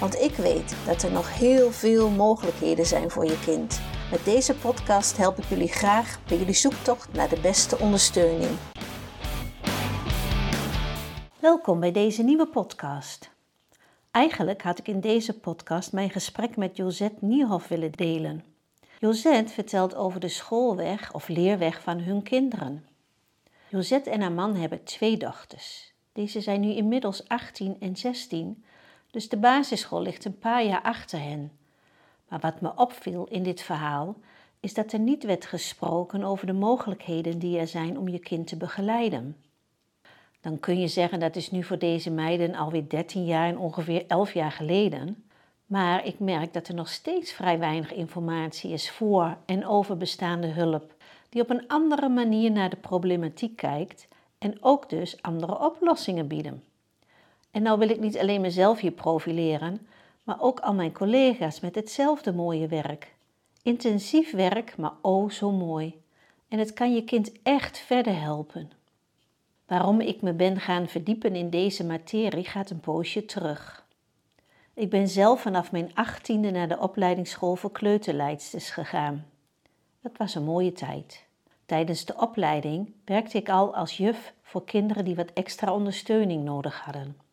Want ik weet dat er nog heel veel mogelijkheden zijn voor je kind. Met deze podcast help ik jullie graag bij jullie zoektocht naar de beste ondersteuning. Welkom bij deze nieuwe podcast. Eigenlijk had ik in deze podcast mijn gesprek met Josette Niehoff willen delen. Josette vertelt over de schoolweg of leerweg van hun kinderen. Josette en haar man hebben twee dochters. Deze zijn nu inmiddels 18 en 16 dus de basisschool ligt een paar jaar achter hen. Maar wat me opviel in dit verhaal is dat er niet werd gesproken over de mogelijkheden die er zijn om je kind te begeleiden. Dan kun je zeggen dat is nu voor deze meiden alweer 13 jaar en ongeveer 11 jaar geleden. Maar ik merk dat er nog steeds vrij weinig informatie is voor en over bestaande hulp, die op een andere manier naar de problematiek kijkt en ook dus andere oplossingen bieden. En nou wil ik niet alleen mezelf hier profileren, maar ook al mijn collega's met hetzelfde mooie werk. Intensief werk, maar oh zo mooi. En het kan je kind echt verder helpen. Waarom ik me ben gaan verdiepen in deze materie gaat een poosje terug. Ik ben zelf vanaf mijn achttiende naar de opleidingsschool voor kleuterleidsters gegaan. Dat was een mooie tijd. Tijdens de opleiding werkte ik al als juf voor kinderen die wat extra ondersteuning nodig hadden.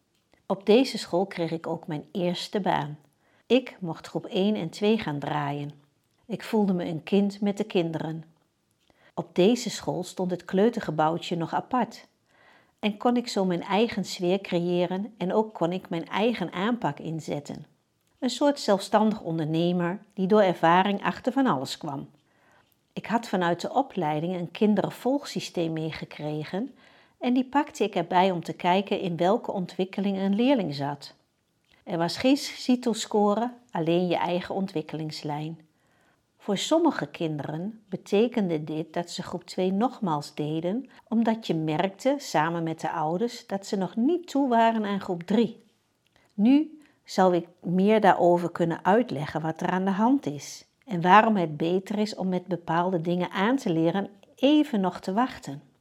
Op deze school kreeg ik ook mijn eerste baan. Ik mocht groep 1 en 2 gaan draaien. Ik voelde me een kind met de kinderen. Op deze school stond het kleutergebouwtje nog apart. En kon ik zo mijn eigen sfeer creëren en ook kon ik mijn eigen aanpak inzetten. Een soort zelfstandig ondernemer die door ervaring achter van alles kwam. Ik had vanuit de opleiding een kinderenvolgsysteem meegekregen en die pakte ik erbij om te kijken in welke ontwikkeling een leerling zat. Er was geen CITO-score, alleen je eigen ontwikkelingslijn. Voor sommige kinderen betekende dit dat ze groep 2 nogmaals deden, omdat je merkte, samen met de ouders, dat ze nog niet toe waren aan groep 3. Nu zou ik meer daarover kunnen uitleggen wat er aan de hand is en waarom het beter is om met bepaalde dingen aan te leren even nog te wachten.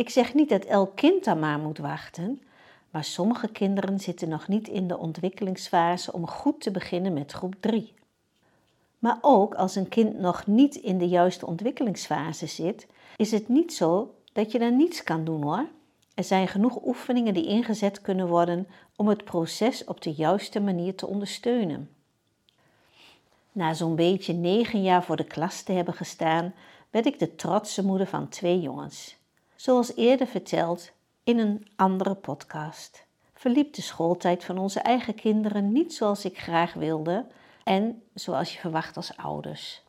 Ik zeg niet dat elk kind dan maar moet wachten, maar sommige kinderen zitten nog niet in de ontwikkelingsfase om goed te beginnen met groep 3. Maar ook als een kind nog niet in de juiste ontwikkelingsfase zit, is het niet zo dat je dan niets kan doen hoor. Er zijn genoeg oefeningen die ingezet kunnen worden om het proces op de juiste manier te ondersteunen. Na zo'n beetje negen jaar voor de klas te hebben gestaan, werd ik de trotse moeder van twee jongens. Zoals eerder verteld in een andere podcast, verliep de schooltijd van onze eigen kinderen niet zoals ik graag wilde en zoals je verwacht als ouders.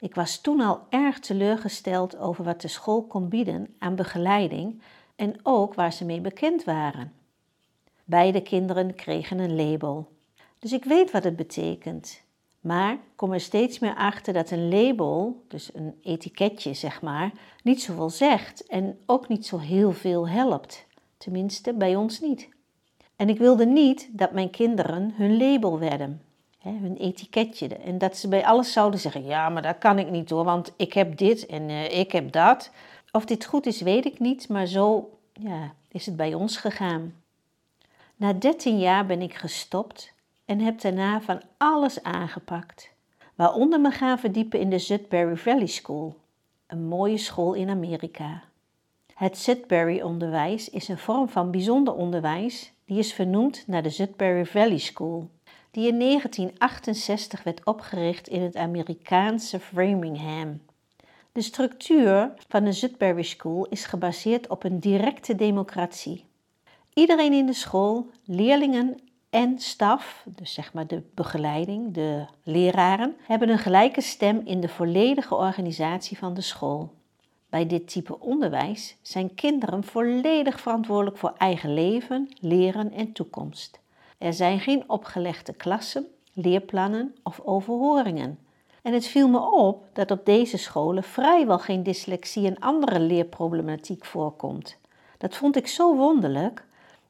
Ik was toen al erg teleurgesteld over wat de school kon bieden aan begeleiding en ook waar ze mee bekend waren. Beide kinderen kregen een label. Dus ik weet wat het betekent. Maar kom er steeds meer achter dat een label, dus een etiketje zeg maar, niet zoveel zegt en ook niet zo heel veel helpt. Tenminste, bij ons niet. En ik wilde niet dat mijn kinderen hun label werden, hè, hun etiketje. En dat ze bij alles zouden zeggen: ja, maar dat kan ik niet hoor, want ik heb dit en uh, ik heb dat. Of dit goed is, weet ik niet, maar zo ja, is het bij ons gegaan. Na 13 jaar ben ik gestopt en heb daarna van alles aangepakt, waaronder me gaan verdiepen in de Sudbury Valley School, een mooie school in Amerika. Het Sudbury-onderwijs is een vorm van bijzonder onderwijs die is vernoemd naar de Sudbury Valley School, die in 1968 werd opgericht in het Amerikaanse Framingham. De structuur van de Sudbury School is gebaseerd op een directe democratie. Iedereen in de school, leerlingen en staf, dus zeg maar de begeleiding, de leraren, hebben een gelijke stem in de volledige organisatie van de school. Bij dit type onderwijs zijn kinderen volledig verantwoordelijk voor eigen leven, leren en toekomst. Er zijn geen opgelegde klassen, leerplannen of overhoringen. En het viel me op dat op deze scholen vrijwel geen dyslexie en andere leerproblematiek voorkomt. Dat vond ik zo wonderlijk.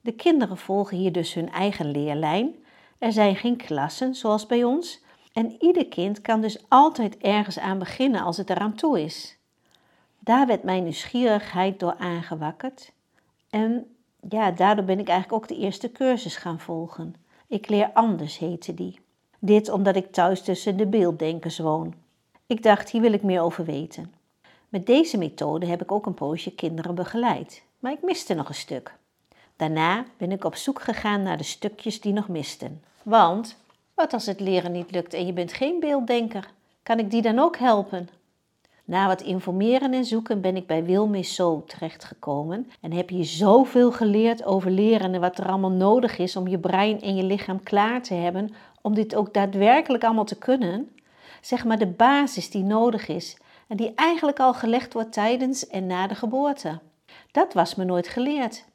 De kinderen volgen hier dus hun eigen leerlijn. Er zijn geen klassen zoals bij ons. En ieder kind kan dus altijd ergens aan beginnen als het eraan toe is. Daar werd mijn nieuwsgierigheid door aangewakkerd. En ja, daardoor ben ik eigenlijk ook de eerste cursus gaan volgen. Ik leer anders heette die. Dit omdat ik thuis tussen de beelddenkers woon. Ik dacht, hier wil ik meer over weten. Met deze methode heb ik ook een poosje kinderen begeleid, maar ik miste nog een stuk. Daarna ben ik op zoek gegaan naar de stukjes die nog misten. Want wat als het leren niet lukt en je bent geen beelddenker? Kan ik die dan ook helpen? Na wat informeren en zoeken ben ik bij Wilmis Misso terechtgekomen en heb hier zoveel geleerd over leren en wat er allemaal nodig is om je brein en je lichaam klaar te hebben om dit ook daadwerkelijk allemaal te kunnen. Zeg maar de basis die nodig is en die eigenlijk al gelegd wordt tijdens en na de geboorte. Dat was me nooit geleerd.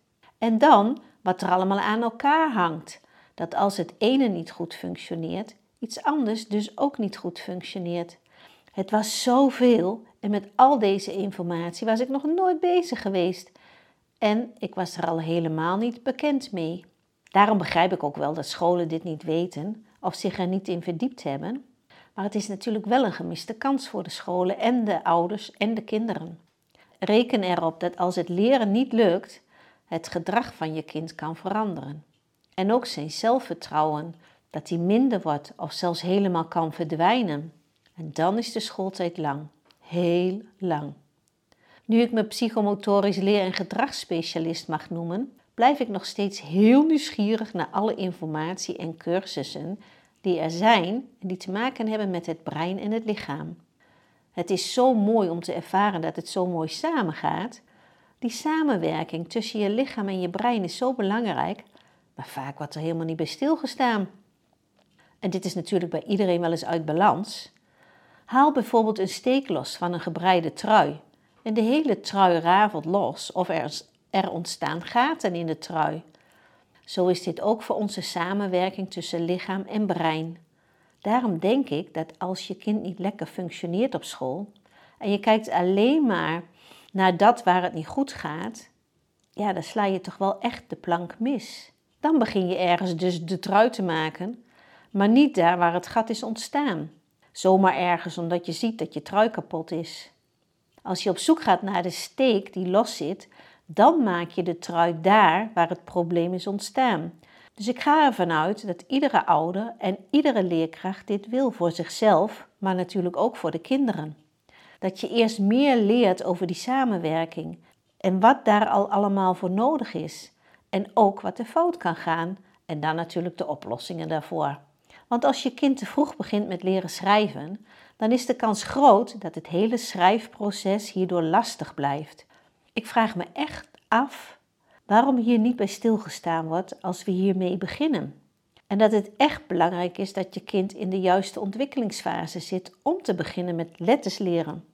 En dan wat er allemaal aan elkaar hangt. Dat als het ene niet goed functioneert, iets anders dus ook niet goed functioneert. Het was zoveel en met al deze informatie was ik nog nooit bezig geweest. En ik was er al helemaal niet bekend mee. Daarom begrijp ik ook wel dat scholen dit niet weten of zich er niet in verdiept hebben. Maar het is natuurlijk wel een gemiste kans voor de scholen en de ouders en de kinderen. Reken erop dat als het leren niet lukt, het gedrag van je kind kan veranderen. En ook zijn zelfvertrouwen, dat hij minder wordt of zelfs helemaal kan verdwijnen. En dan is de schooltijd lang, heel lang. Nu ik me psychomotorisch leer- en gedragsspecialist mag noemen, blijf ik nog steeds heel nieuwsgierig naar alle informatie en cursussen die er zijn en die te maken hebben met het brein en het lichaam. Het is zo mooi om te ervaren dat het zo mooi samengaat. Die samenwerking tussen je lichaam en je brein is zo belangrijk, maar vaak wordt er helemaal niet bij stilgestaan. En dit is natuurlijk bij iedereen wel eens uit balans. Haal bijvoorbeeld een steek los van een gebreide trui en de hele trui rafelt los of er, er ontstaan gaten in de trui. Zo is dit ook voor onze samenwerking tussen lichaam en brein. Daarom denk ik dat als je kind niet lekker functioneert op school en je kijkt alleen maar naar dat waar het niet goed gaat, ja, dan sla je toch wel echt de plank mis. Dan begin je ergens dus de trui te maken, maar niet daar waar het gat is ontstaan. Zomaar ergens omdat je ziet dat je trui kapot is. Als je op zoek gaat naar de steek die los zit, dan maak je de trui daar waar het probleem is ontstaan. Dus ik ga ervan uit dat iedere ouder en iedere leerkracht dit wil voor zichzelf, maar natuurlijk ook voor de kinderen. Dat je eerst meer leert over die samenwerking en wat daar al allemaal voor nodig is. En ook wat er fout kan gaan en dan natuurlijk de oplossingen daarvoor. Want als je kind te vroeg begint met leren schrijven, dan is de kans groot dat het hele schrijfproces hierdoor lastig blijft. Ik vraag me echt af waarom hier niet bij stilgestaan wordt als we hiermee beginnen. En dat het echt belangrijk is dat je kind in de juiste ontwikkelingsfase zit om te beginnen met letters leren.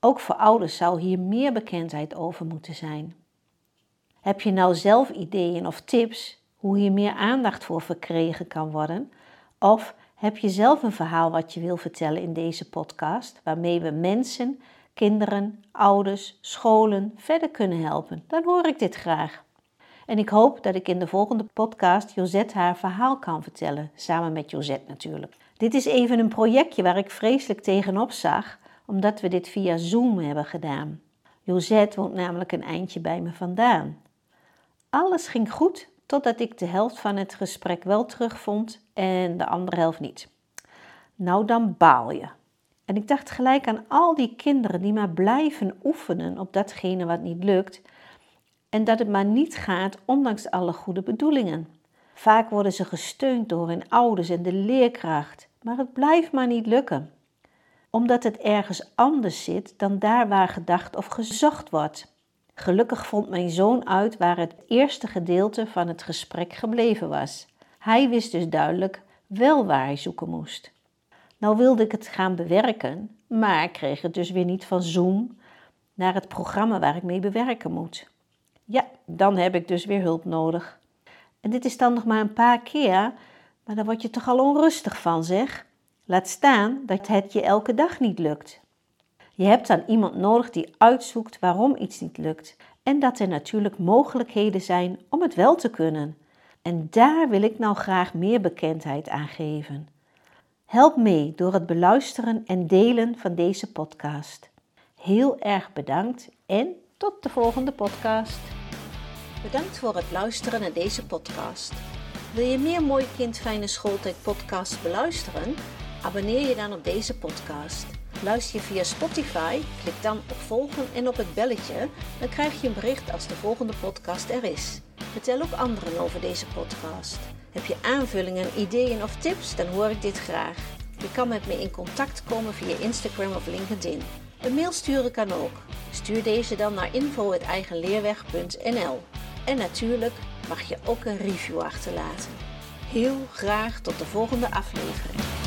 Ook voor ouders zou hier meer bekendheid over moeten zijn. Heb je nou zelf ideeën of tips hoe hier meer aandacht voor verkregen kan worden? Of heb je zelf een verhaal wat je wil vertellen in deze podcast, waarmee we mensen, kinderen, ouders, scholen verder kunnen helpen? Dan hoor ik dit graag. En ik hoop dat ik in de volgende podcast Josette haar verhaal kan vertellen, samen met Josette natuurlijk. Dit is even een projectje waar ik vreselijk tegenop zag, omdat we dit via Zoom hebben gedaan. Josette woont namelijk een eindje bij me vandaan. Alles ging goed totdat ik de helft van het gesprek wel terugvond en de andere helft niet. Nou, dan baal je. En ik dacht gelijk aan al die kinderen die maar blijven oefenen op datgene wat niet lukt en dat het maar niet gaat ondanks alle goede bedoelingen. Vaak worden ze gesteund door hun ouders en de leerkracht, maar het blijft maar niet lukken. Omdat het ergens anders zit dan daar waar gedacht of gezocht wordt. Gelukkig vond mijn zoon uit waar het eerste gedeelte van het gesprek gebleven was. Hij wist dus duidelijk wel waar hij zoeken moest. Nou wilde ik het gaan bewerken, maar kreeg het dus weer niet van Zoom naar het programma waar ik mee bewerken moet. Ja, dan heb ik dus weer hulp nodig. En dit is dan nog maar een paar keer, Maar daar word je toch al onrustig van, zeg. Laat staan dat het je elke dag niet lukt. Je hebt dan iemand nodig die uitzoekt waarom iets niet lukt en dat er natuurlijk mogelijkheden zijn om het wel te kunnen. En daar wil ik nou graag meer bekendheid aan geven. Help mee door het beluisteren en delen van deze podcast. Heel erg bedankt en tot de volgende podcast. Bedankt voor het luisteren naar deze podcast. Wil je meer Mooi Kind Fijne Schooltijd podcast beluisteren? Abonneer je dan op deze podcast. Luister je via Spotify, klik dan op volgen en op het belletje, dan krijg je een bericht als de volgende podcast er is. Vertel ook anderen over deze podcast. Heb je aanvullingen, ideeën of tips, dan hoor ik dit graag. Je kan met me in contact komen via Instagram of LinkedIn. Een mail sturen kan ook. Stuur deze dan naar info.eigenleerweg.nl En natuurlijk mag je ook een review achterlaten. Heel graag tot de volgende aflevering.